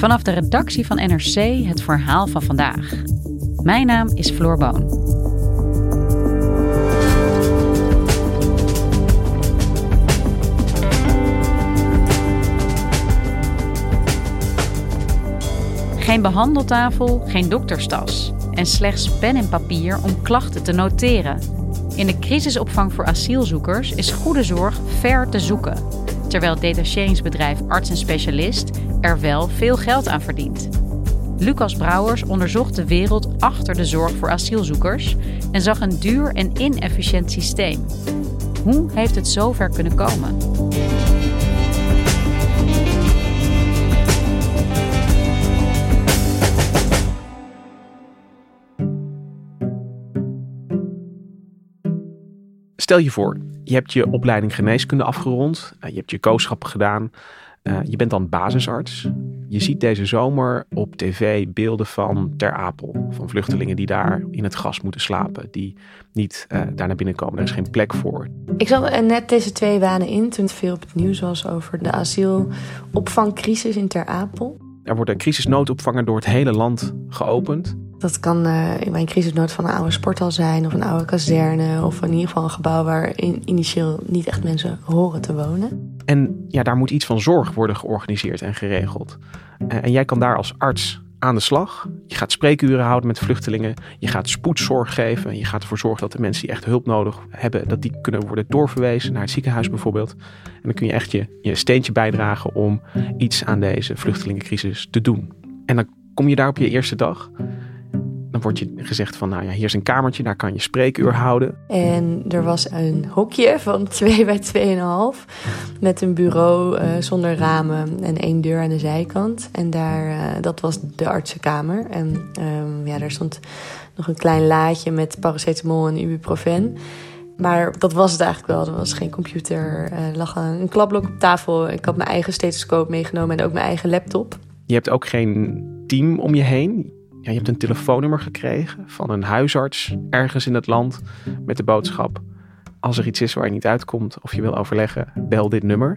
Vanaf de redactie van NRC het verhaal van vandaag. Mijn naam is Floor Boon. Geen behandeltafel, geen dokterstas en slechts pen en papier om klachten te noteren. In de crisisopvang voor asielzoekers is goede zorg ver te zoeken, terwijl detacheringsbedrijf Arts en Specialist er wel veel geld aan verdient. Lucas Brouwers onderzocht de wereld achter de zorg voor asielzoekers en zag een duur en inefficiënt systeem. Hoe heeft het zover kunnen komen? Stel je voor, je hebt je opleiding geneeskunde afgerond, eh, je hebt je kooschappen gedaan, eh, je bent dan basisarts. Je ziet deze zomer op tv beelden van Ter Apel, van vluchtelingen die daar in het gas moeten slapen, die niet uh, daar naar binnen komen. Er is geen plek voor. Ik zat net deze twee banen in toen het veel op het nieuws was over de asielopvangcrisis in Ter Apel. Er wordt een crisisnoodopvanger door het hele land geopend. Dat kan uh, in mijn crisisnood van een oude sporthal zijn of een oude kazerne of in ieder geval een gebouw waar in, initieel niet echt mensen horen te wonen. En ja, daar moet iets van zorg worden georganiseerd en geregeld. Uh, en jij kan daar als arts aan de slag. Je gaat spreekuren houden met vluchtelingen. Je gaat spoedzorg geven. Je gaat ervoor zorgen dat de mensen die echt hulp nodig hebben, dat die kunnen worden doorverwezen naar het ziekenhuis bijvoorbeeld. En dan kun je echt je steentje bijdragen om iets aan deze vluchtelingencrisis te doen. En dan kom je daar op je eerste dag dan wordt je gezegd van, nou ja, hier is een kamertje, daar kan je spreekuur houden. En er was een hokje van 2 bij 2,5 met een bureau uh, zonder ramen en één deur aan de zijkant. En daar, uh, dat was de artsenkamer. En um, ja, daar stond nog een klein laadje met paracetamol en ibuprofen. Maar dat was het eigenlijk wel. Er was geen computer. Er uh, lag een klapblok op tafel. Ik had mijn eigen stethoscoop meegenomen en ook mijn eigen laptop. Je hebt ook geen team om je heen ja, je hebt een telefoonnummer gekregen van een huisarts ergens in het land met de boodschap: als er iets is waar je niet uitkomt of je wil overleggen, bel dit nummer.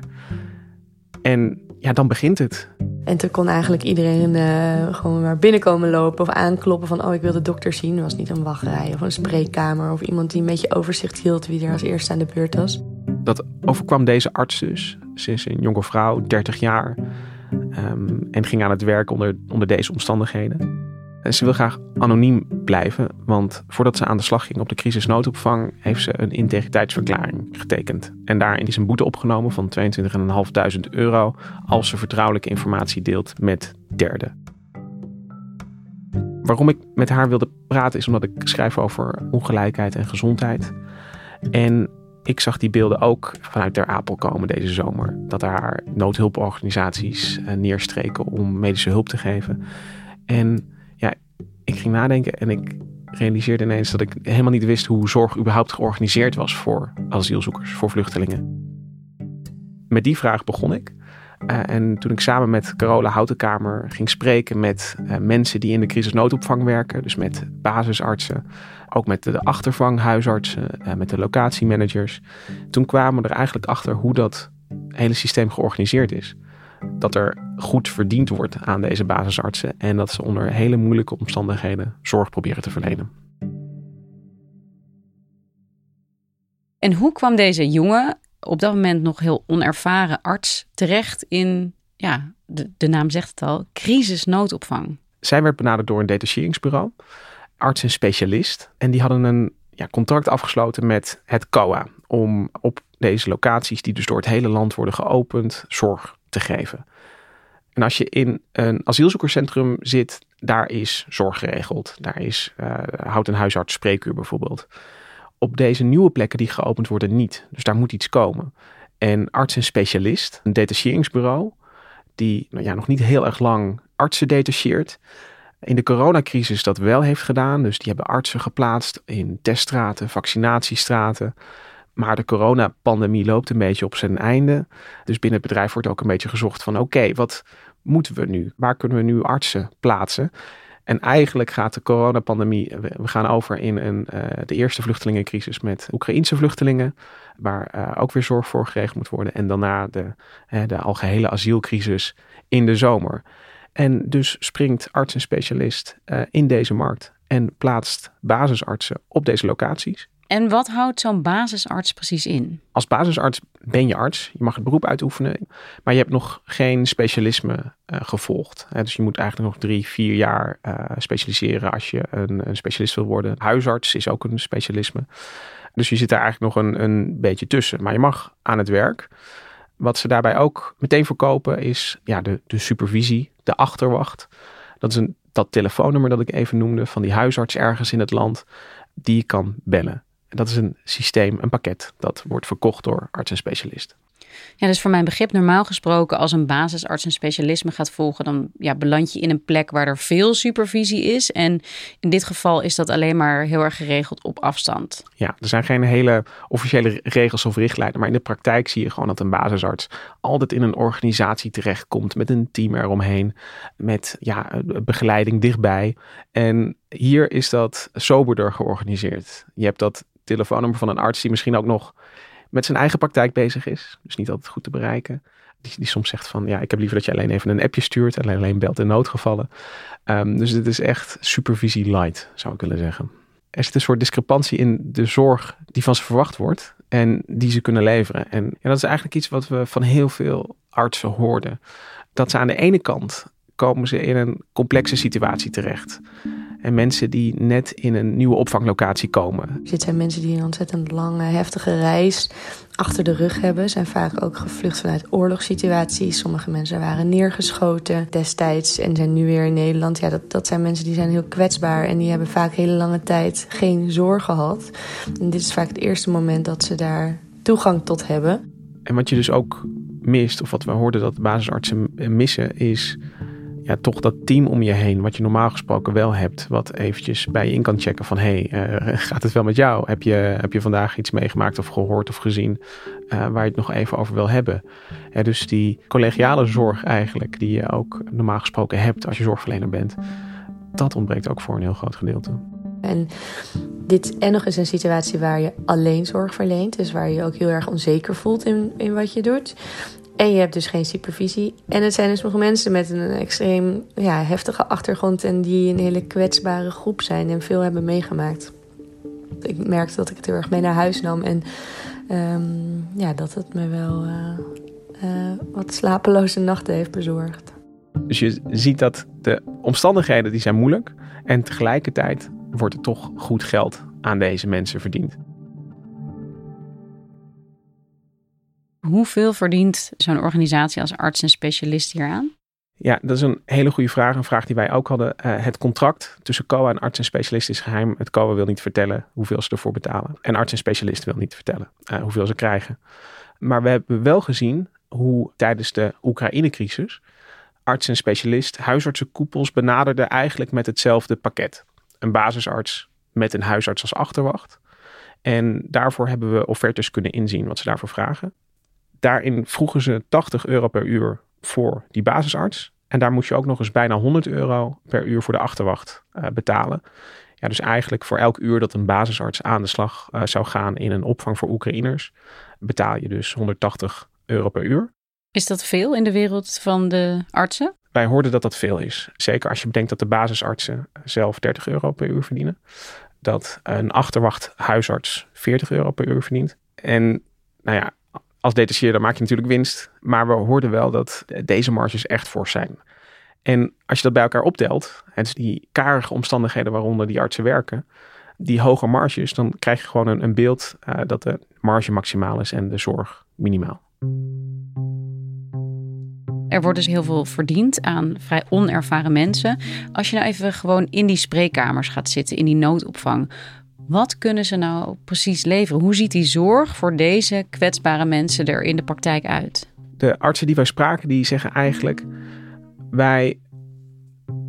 En ja, dan begint het. En toen kon eigenlijk iedereen uh, gewoon maar binnenkomen lopen of aankloppen van... oh, ik wil de dokter zien. Er was niet een wachtrij of een spreekkamer... of iemand die een beetje overzicht hield wie er als eerste aan de beurt was. Dat overkwam deze arts dus. Ze is een jonge vrouw, 30 jaar... Um, en ging aan het werk onder, onder deze omstandigheden. En ze wil graag anoniem blijven, want voordat ze aan de slag ging op de crisisnoodopvang, heeft ze een integriteitsverklaring getekend. En daarin is een boete opgenomen van 22.500 euro als ze vertrouwelijke informatie deelt met derden. Waarom ik met haar wilde praten is omdat ik schrijf over ongelijkheid en gezondheid. En ik zag die beelden ook vanuit Ter Apel komen deze zomer. Dat daar noodhulporganisaties eh, neerstreken om medische hulp te geven. En nadenken en ik realiseerde ineens dat ik helemaal niet wist hoe zorg überhaupt georganiseerd was voor asielzoekers, voor vluchtelingen. Met die vraag begon ik. Uh, en toen ik samen met Carola Houtenkamer ging spreken met uh, mensen die in de crisisnoodopvang werken, dus met basisartsen, ook met de achtervanghuisartsen, uh, met de locatiemanagers, toen kwamen we er eigenlijk achter hoe dat hele systeem georganiseerd is dat er goed verdiend wordt aan deze basisartsen en dat ze onder hele moeilijke omstandigheden zorg proberen te verlenen. En hoe kwam deze jonge, op dat moment nog heel onervaren arts terecht in, ja, de, de naam zegt het al, crisisnoodopvang? Zij werd benaderd door een detacheringsbureau, arts en specialist. En die hadden een ja, contract afgesloten met het COA om op deze locaties, die dus door het hele land worden geopend, zorg te geven. En als je in een asielzoekerscentrum zit, daar is zorg geregeld. Daar is uh, houdt een huisarts spreekuur bijvoorbeeld. Op deze nieuwe plekken die geopend worden niet. Dus daar moet iets komen. En arts en specialist, een detacheringsbureau, die nou ja, nog niet heel erg lang artsen detacheert. In de coronacrisis dat wel heeft gedaan. Dus die hebben artsen geplaatst in teststraten, vaccinatiestraten. Maar de coronapandemie loopt een beetje op zijn einde. Dus binnen het bedrijf wordt ook een beetje gezocht van oké, wat moeten we nu? Waar kunnen we nu artsen plaatsen? En eigenlijk gaat de coronapandemie, we gaan over in een, uh, de eerste vluchtelingencrisis met Oekraïnse vluchtelingen, waar uh, ook weer zorg voor geregeld moet worden. En daarna de, de algehele asielcrisis in de zomer. En dus springt arts en specialist in deze markt en plaatst basisartsen op deze locaties. En wat houdt zo'n basisarts precies in? Als basisarts ben je arts. Je mag het beroep uitoefenen. Maar je hebt nog geen specialisme uh, gevolgd. dus je moet eigenlijk nog drie, vier jaar uh, specialiseren als je een, een, specialist wil worden. Huisarts is ook een specialisme. Dus je zit daar eigenlijk nog een, een beetje tussen. Maar je mag aan het werk. Wat ze daarbij ook meteen verkopen is ja, de, de supervisie, de achterwacht. Dat is een, dat telefoonnummer dat ik even noemde van die huisarts ergens in het land. Die je kan bellen dat is een systeem, een pakket dat wordt verkocht door arts en specialist. Ja, dus voor mijn begrip, normaal gesproken, als een basisarts een specialisme gaat volgen, dan ja, beland je in een plek waar er veel supervisie is. En in dit geval is dat alleen maar heel erg geregeld op afstand. Ja, er zijn geen hele officiële regels of richtlijnen, maar in de praktijk zie je gewoon dat een basisarts altijd in een organisatie terechtkomt met een team eromheen, met ja, begeleiding dichtbij. En hier is dat soberder georganiseerd. Je hebt dat telefoonnummer van een arts die misschien ook nog met zijn eigen praktijk bezig is. Dus niet altijd goed te bereiken. Die, die soms zegt van ja, ik heb liever dat je alleen even een appje stuurt en alleen belt in noodgevallen. Um, dus dit is echt supervisie light, zou ik willen zeggen. Er zit een soort discrepantie in de zorg die van ze verwacht wordt en die ze kunnen leveren. En dat is eigenlijk iets wat we van heel veel artsen hoorden. Dat ze aan de ene kant komen ze in een complexe situatie terecht. En mensen die net in een nieuwe opvanglocatie komen. Dit zijn mensen die een ontzettend lange, heftige reis achter de rug hebben. Zijn vaak ook gevlucht vanuit oorlogssituaties. Sommige mensen waren neergeschoten destijds en zijn nu weer in Nederland. Ja, dat, dat zijn mensen die zijn heel kwetsbaar en die hebben vaak hele lange tijd geen zorg gehad. En dit is vaak het eerste moment dat ze daar toegang tot hebben. En wat je dus ook mist, of wat we hoorden dat de basisartsen missen, is ja, toch dat team om je heen, wat je normaal gesproken wel hebt, wat eventjes bij je in kan checken van hey, uh, gaat het wel met jou? Heb je, heb je vandaag iets meegemaakt of gehoord of gezien uh, waar je het nog even over wil hebben? Dus die collegiale zorg eigenlijk, die je ook normaal gesproken hebt als je zorgverlener bent, dat ontbreekt ook voor een heel groot gedeelte. En dit en nog eens een situatie waar je alleen zorg verleent. Dus waar je je ook heel erg onzeker voelt in, in wat je doet. En je hebt dus geen supervisie. En het zijn dus nog mensen met een extreem ja, heftige achtergrond en die een hele kwetsbare groep zijn en veel hebben meegemaakt. Ik merkte dat ik het heel erg mee naar huis nam en um, ja, dat het me wel uh, uh, wat slapeloze nachten heeft bezorgd. Dus je ziet dat de omstandigheden die zijn moeilijk en tegelijkertijd wordt er toch goed geld aan deze mensen verdiend. Hoeveel verdient zo'n organisatie als arts en specialist hier aan? Ja, dat is een hele goede vraag. Een vraag die wij ook hadden. Uh, het contract tussen COA en arts en specialist is geheim. Het COA wil niet vertellen hoeveel ze ervoor betalen. En arts en specialist wil niet vertellen uh, hoeveel ze krijgen. Maar we hebben wel gezien hoe tijdens de Oekraïne-crisis arts en specialist huisartsenkoepels benaderden eigenlijk met hetzelfde pakket. Een basisarts met een huisarts als achterwacht. En daarvoor hebben we offertes kunnen inzien wat ze daarvoor vragen. Daarin vroegen ze 80 euro per uur voor die basisarts. En daar moest je ook nog eens bijna 100 euro per uur voor de achterwacht uh, betalen. Ja, dus eigenlijk voor elk uur dat een basisarts aan de slag uh, zou gaan in een opvang voor Oekraïners, betaal je dus 180 euro per uur. Is dat veel in de wereld van de artsen? Wij hoorden dat dat veel is. Zeker als je bedenkt dat de basisartsen zelf 30 euro per uur verdienen. Dat een achterwacht huisarts 40 euro per uur verdient. En nou ja, als detacheerder maak je natuurlijk winst. Maar we hoorden wel dat deze marges echt fors zijn. En als je dat bij elkaar optelt, en dus die karige omstandigheden waaronder die artsen werken, die hoge marges, dan krijg je gewoon een, een beeld uh, dat de marge maximaal is en de zorg minimaal. Er wordt dus heel veel verdiend aan vrij onervaren mensen. Als je nou even gewoon in die spreekkamers gaat zitten, in die noodopvang, Wat kunnen ze nou precies leveren? Hoe ziet die zorg voor deze kwetsbare mensen er in de praktijk uit? De artsen die wij spraken, die zeggen eigenlijk: wij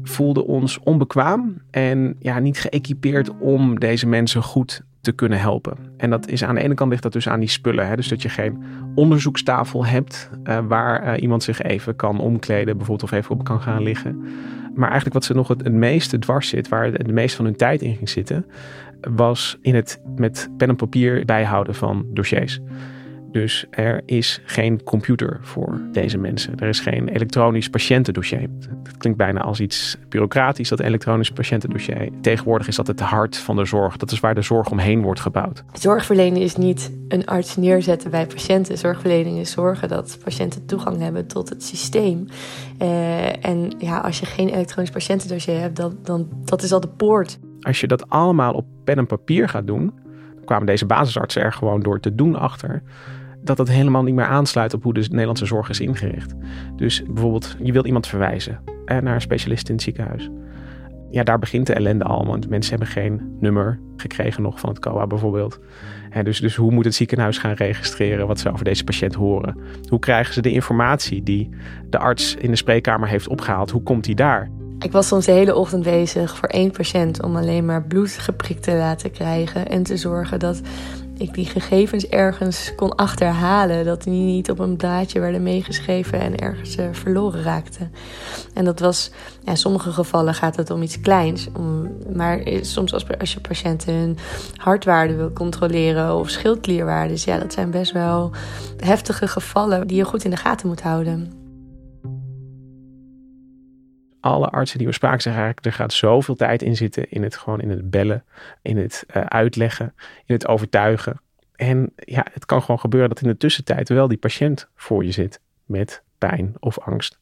voelden ons onbekwaam en ja, niet geëquipeerd om deze mensen goed te kunnen helpen. En dat is aan de ene kant ligt dat dus aan die spullen. Hè? Dus dat je geen onderzoekstafel hebt uh, waar uh, iemand zich even kan omkleden, bijvoorbeeld of even op kan gaan liggen. Maar eigenlijk wat ze nog het, meeste dwars zit, waar de meeste van hun tijd in ging zitten, was in het met pen en papier bijhouden van dossiers. Dus er is geen computer voor deze mensen. Er is geen elektronisch patiëntendossier. Het klinkt bijna als iets bureaucratisch, dat elektronisch patiëntendossier. Tegenwoordig is dat het hart van de zorg. Dat is waar de zorg omheen wordt gebouwd. Zorgverlening is niet een arts neerzetten bij patiënten. Zorgverlening is zorgen dat patiënten toegang hebben tot het systeem. Uh, en ja, als je geen elektronisch patiëntendossier hebt, dan, dan dat is al de poort. Als je dat allemaal op pen en papier gaat doen, kwamen deze basisartsen er gewoon door te doen achter dat het helemaal niet meer aansluit op hoe de Nederlandse zorg is ingericht. Dus bijvoorbeeld, je wilt iemand verwijzen naar een specialist in het ziekenhuis. Ja, daar begint de ellende al, want mensen hebben geen nummer gekregen nog van het COA bijvoorbeeld. dus, dus hoe moet het ziekenhuis gaan registreren wat ze over deze patiënt horen? Hoe krijgen ze de informatie die de arts in de spreekkamer heeft opgehaald? Hoe komt die daar? Ik was soms de hele ochtend bezig voor één patiënt om alleen maar bloed geprikt te laten krijgen en te zorgen dat ik die gegevens ergens kon achterhalen. Dat die niet op een blaadje werden meegeschreven en ergens uh, verloren raakten. En dat was, ja, in sommige gevallen gaat het om iets kleins. Om, maar soms als, als je patiënten hun hartwaarde wil controleren of schildklierwaardes, ja, dat zijn best wel heftige gevallen die je goed in de gaten moet houden alle artsen die we spraken zeggen eigenlijk, er gaat zoveel tijd in zitten in het gewoon in het bellen, in het uh, uitleggen, in het overtuigen. En ja, het kan gewoon gebeuren dat in de tussentijd wel die patiënt voor je zit met pijn of angst.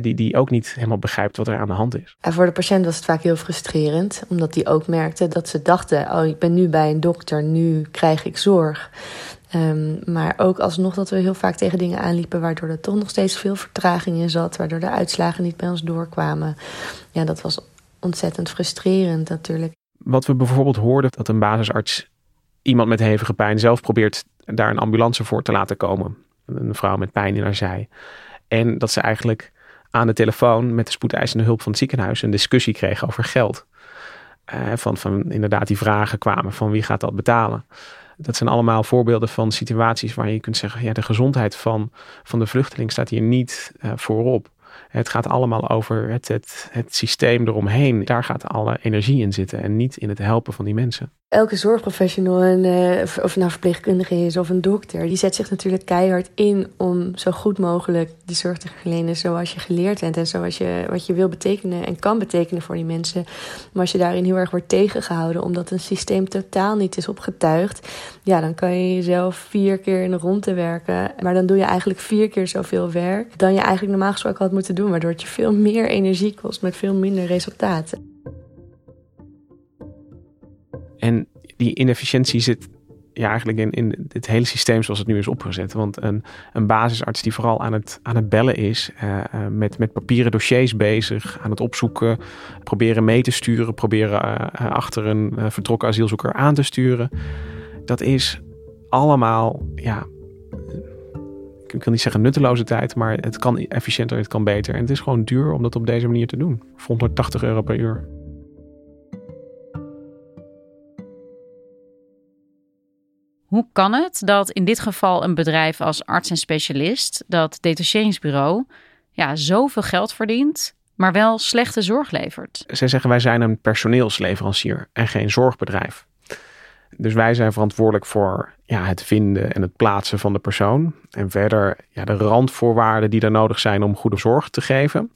Die, die ook niet helemaal begrijpt wat er aan de hand is. En voor de patiënt was het vaak heel frustrerend, omdat die ook merkte dat ze dachten: Oh, ik ben nu bij een dokter, nu krijg ik zorg. Um, maar ook alsnog dat we heel vaak tegen dingen aanliepen waardoor er toch nog steeds veel vertraging in zat, waardoor de uitslagen niet bij ons doorkwamen. Ja, dat was ontzettend frustrerend natuurlijk. Wat we bijvoorbeeld hoorden, dat een basisarts iemand met hevige pijn zelf probeert daar een ambulance voor te laten komen. Een vrouw met pijn in haar zij. En dat ze eigenlijk aan de telefoon met de spoedeisende hulp van het ziekenhuis een discussie kreeg over geld. Van, van inderdaad die vragen kwamen van wie gaat dat betalen. Dat zijn allemaal voorbeelden van situaties waar je kunt zeggen, ja, de gezondheid van, van de vluchteling staat hier niet uh, voorop. Het gaat allemaal over het, het, het systeem eromheen. Daar gaat alle energie in zitten en niet in het helpen van die mensen elke zorgprofessional, een, uh, of nou verpleegkundige is of een dokter, die zet zich natuurlijk keihard in om zo goed mogelijk de zorg te verlenen zoals je geleerd bent en zoals je wat je wil betekenen en kan betekenen voor die mensen. Maar als je daarin heel erg wordt tegengehouden omdat een systeem totaal niet is opgetuigd, ja, dan kan je jezelf vier keer in de ronde werken. Maar dan doe je eigenlijk vier keer zoveel werk dan je eigenlijk normaal gesproken had moeten doen, waardoor het je veel meer energie kost met veel minder resultaten. En die inefficiëntie zit eigenlijk in, in het hele systeem zoals het nu is opgezet. Want een, een basisarts die vooral aan het, aan het bellen is, uh, met, met papieren dossiers bezig, aan het opzoeken, proberen mee te sturen, proberen uh, achter een vertrokken asielzoeker aan te sturen. Dat is allemaal, ja, ik wil niet zeggen nutteloze tijd, maar het kan efficiënter, het kan beter. En het is gewoon duur om dat op deze manier te doen. 180 euro per uur. Hoe kan het dat in dit geval een bedrijf als arts en specialist, dat detacheringsbureau, ja, zoveel geld verdient, maar wel slechte zorg levert? Zij zeggen wij zijn een personeelsleverancier en geen zorgbedrijf. Dus wij zijn verantwoordelijk voor ja, het vinden en het plaatsen van de persoon. En verder ja, de randvoorwaarden die er nodig zijn om goede zorg te geven.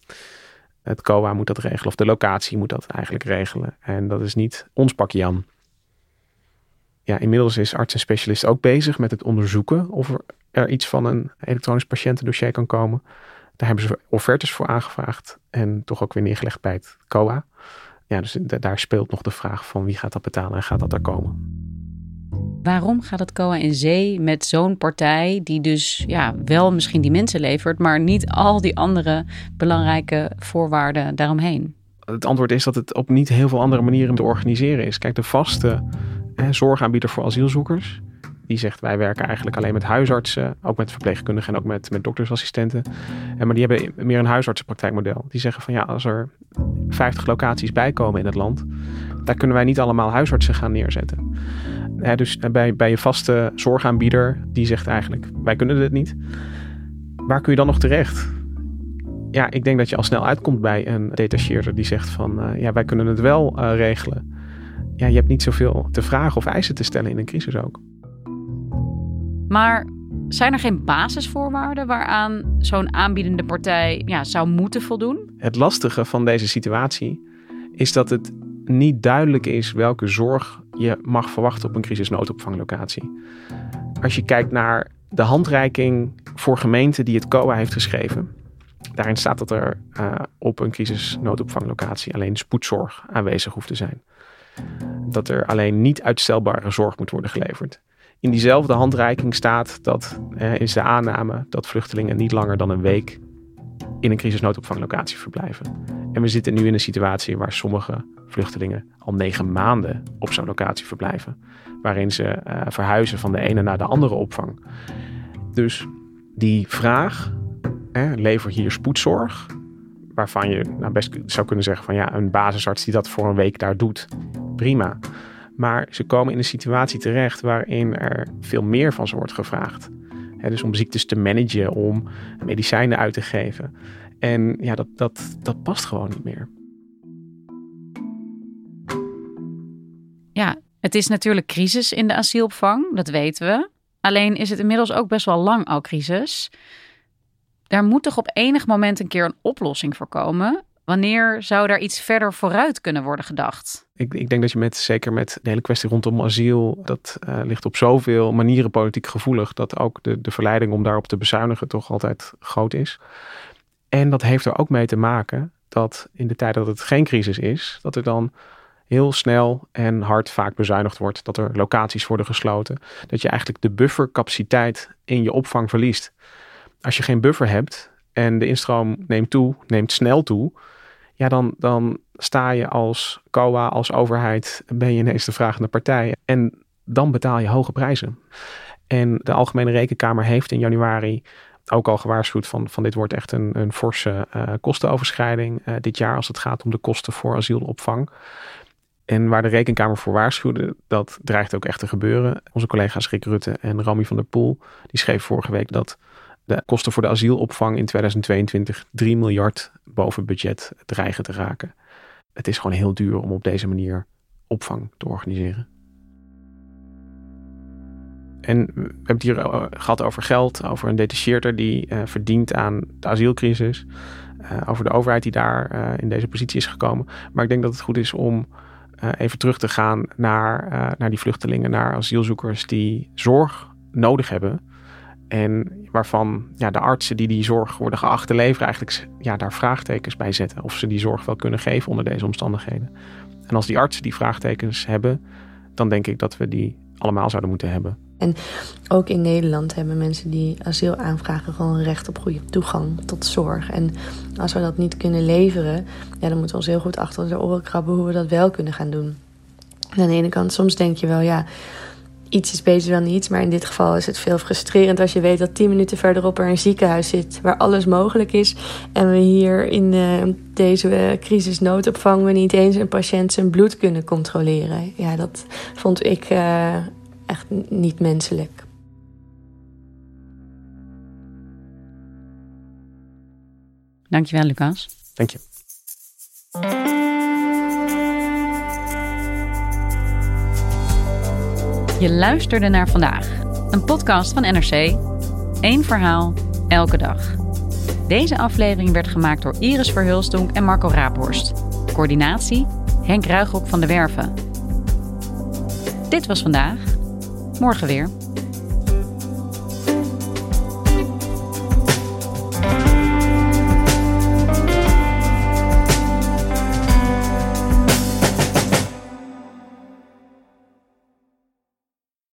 Het COA moet dat regelen of de locatie moet dat eigenlijk regelen. En dat is niet ons pakje Jan ja, inmiddels is arts en specialist ook bezig met het onderzoeken of er, iets van een elektronisch patiëntendossier kan komen. Daar hebben ze offertes voor aangevraagd en toch ook weer neergelegd bij het COA. Ja, dus daar speelt nog de vraag van wie gaat dat betalen en gaat dat er komen. Waarom gaat het COA in zee met zo'n partij die dus ja, wel misschien die mensen levert, maar niet al die andere belangrijke voorwaarden daaromheen? het antwoord is dat het op niet heel veel andere manieren te organiseren is. Kijk, de vaste zorgaanbieder voor asielzoekers, die zegt wij werken eigenlijk alleen met huisartsen, ook met verpleegkundigen en ook met, met doktersassistenten. En, maar die hebben meer een huisartsenpraktijkmodel. Die zeggen van ja, als er 50 locaties bijkomen in het land, daar kunnen wij niet allemaal huisartsen gaan neerzetten. dus bij, bij je vaste zorgaanbieder, die zegt eigenlijk wij kunnen dit niet. Waar kun je dan nog terecht? Ja, ik denk dat je al snel uitkomt bij een detacheerder die zegt van uh, ja, wij kunnen het wel uh, regelen. Ja, je hebt niet zoveel te vragen of eisen te stellen in een crisis ook. Maar zijn er geen basisvoorwaarden waaraan zo'n aanbiedende partij ja, zou moeten voldoen? Het lastige van deze situatie is dat het niet duidelijk is welke zorg je mag verwachten op een crisisnoodopvanglocatie. Als je kijkt naar de handreiking voor gemeenten die het COA heeft geschreven, daarin staat dat er uh, op een crisisnoodopvanglocatie alleen spoedzorg aanwezig hoeft te zijn. Dat er alleen niet uitstelbare zorg moet worden geleverd. In diezelfde handreiking staat dat is de aanname dat vluchtelingen niet langer dan een week in een crisisnoodopvanglocatie verblijven. En we zitten nu in een situatie waar sommige vluchtelingen al negen maanden op zo'n locatie verblijven. Waarin ze uh, verhuizen van de ene naar de andere opvang. Dus die vraag, hè, lever hier spoedzorg, waarvan je nou best zou kunnen zeggen van ja, een basisarts die dat voor een week daar doet, prima. Maar ze komen in een situatie terecht waarin er veel meer van ze wordt gevraagd. dus om ziektes te managen, om medicijnen uit te geven. En ja, dat, dat, dat past gewoon niet meer. Ja, het is natuurlijk crisis in de asielopvang, dat weten we. Alleen is het inmiddels ook best wel lang al crisis. Daar moet toch op enig moment een keer een oplossing voor komen. Wanneer zou daar iets verder vooruit kunnen worden gedacht? Ik, ik denk dat je met, zeker met de hele kwestie rondom asiel, dat uh, ligt op zoveel manieren politiek gevoelig, dat ook de, de verleiding om daarop te bezuinigen toch altijd groot is. En dat heeft er ook mee te maken dat in de tijd dat het geen crisis is, dat er dan heel snel en hard vaak bezuinigd wordt. Dat er locaties worden gesloten. Dat je eigenlijk de buffercapaciteit in je opvang verliest. Als je geen buffer hebt en de instroom neemt toe, neemt snel toe. Ja, dan, dan sta je als COA, als overheid, ben je ineens de vragende partij. En dan betaal je hoge prijzen. En de Algemene Rekenkamer heeft in januari ook al gewaarschuwd van, van dit wordt echt een, een forse uh, kostenoverschrijding uh, dit jaar als het gaat om de kosten voor asielopvang. En waar de rekenkamer voor waarschuwde, dat dreigt ook echt te gebeuren. Onze collega's Rick Rutte en Rami van der Poel, die schreef vorige week dat de kosten voor de asielopvang in 2022 3 miljard boven budget dreigen te raken. Het is gewoon heel duur om op deze manier opvang te organiseren. En we hebben het hier eh, gehad over geld, over een detacheerder die uh, verdient aan de asielcrisis. Uh, over de overheid die daar in deze positie is gekomen. Maar ik denk dat het goed is om even terug te gaan naar, naar die vluchtelingen, naar asielzoekers die zorg nodig hebben. En waarvan ja, de artsen die die zorg worden geacht te leveren, eigenlijk ja, daar vraagtekens bij zetten. Of ze die zorg wel kunnen geven onder deze omstandigheden. En als die artsen die vraagtekens hebben, dan denk ik dat we die allemaal zouden moeten hebben. En ook in Nederland hebben mensen die asiel aanvragen gewoon recht op goede toegang tot zorg. En als we dat niet kunnen leveren, ja, dan moeten we ons heel goed achter de oren krabben hoe we dat wel kunnen gaan doen. En aan de ene kant, soms denk je wel, ja, iets is beter dan niets. Maar in dit geval is het veel frustrerend als je weet dat tien minuten verderop er een ziekenhuis zit waar alles mogelijk is. En we hier in uh, deze crisisnoodopvang we niet eens een patiënt zijn bloed kunnen controleren. Ja, dat vond ik uh, echt niet menselijk. Dankjewel, Lucas. Dank je. Je luisterde naar vandaag, een podcast van NRC. Eén verhaal, elke dag. Deze aflevering werd gemaakt door Iris Verhulstonk en Marco Raaphorst. Coördinatie Henk Ruigrok van de Werven. Dit was vandaag. Morgen weer.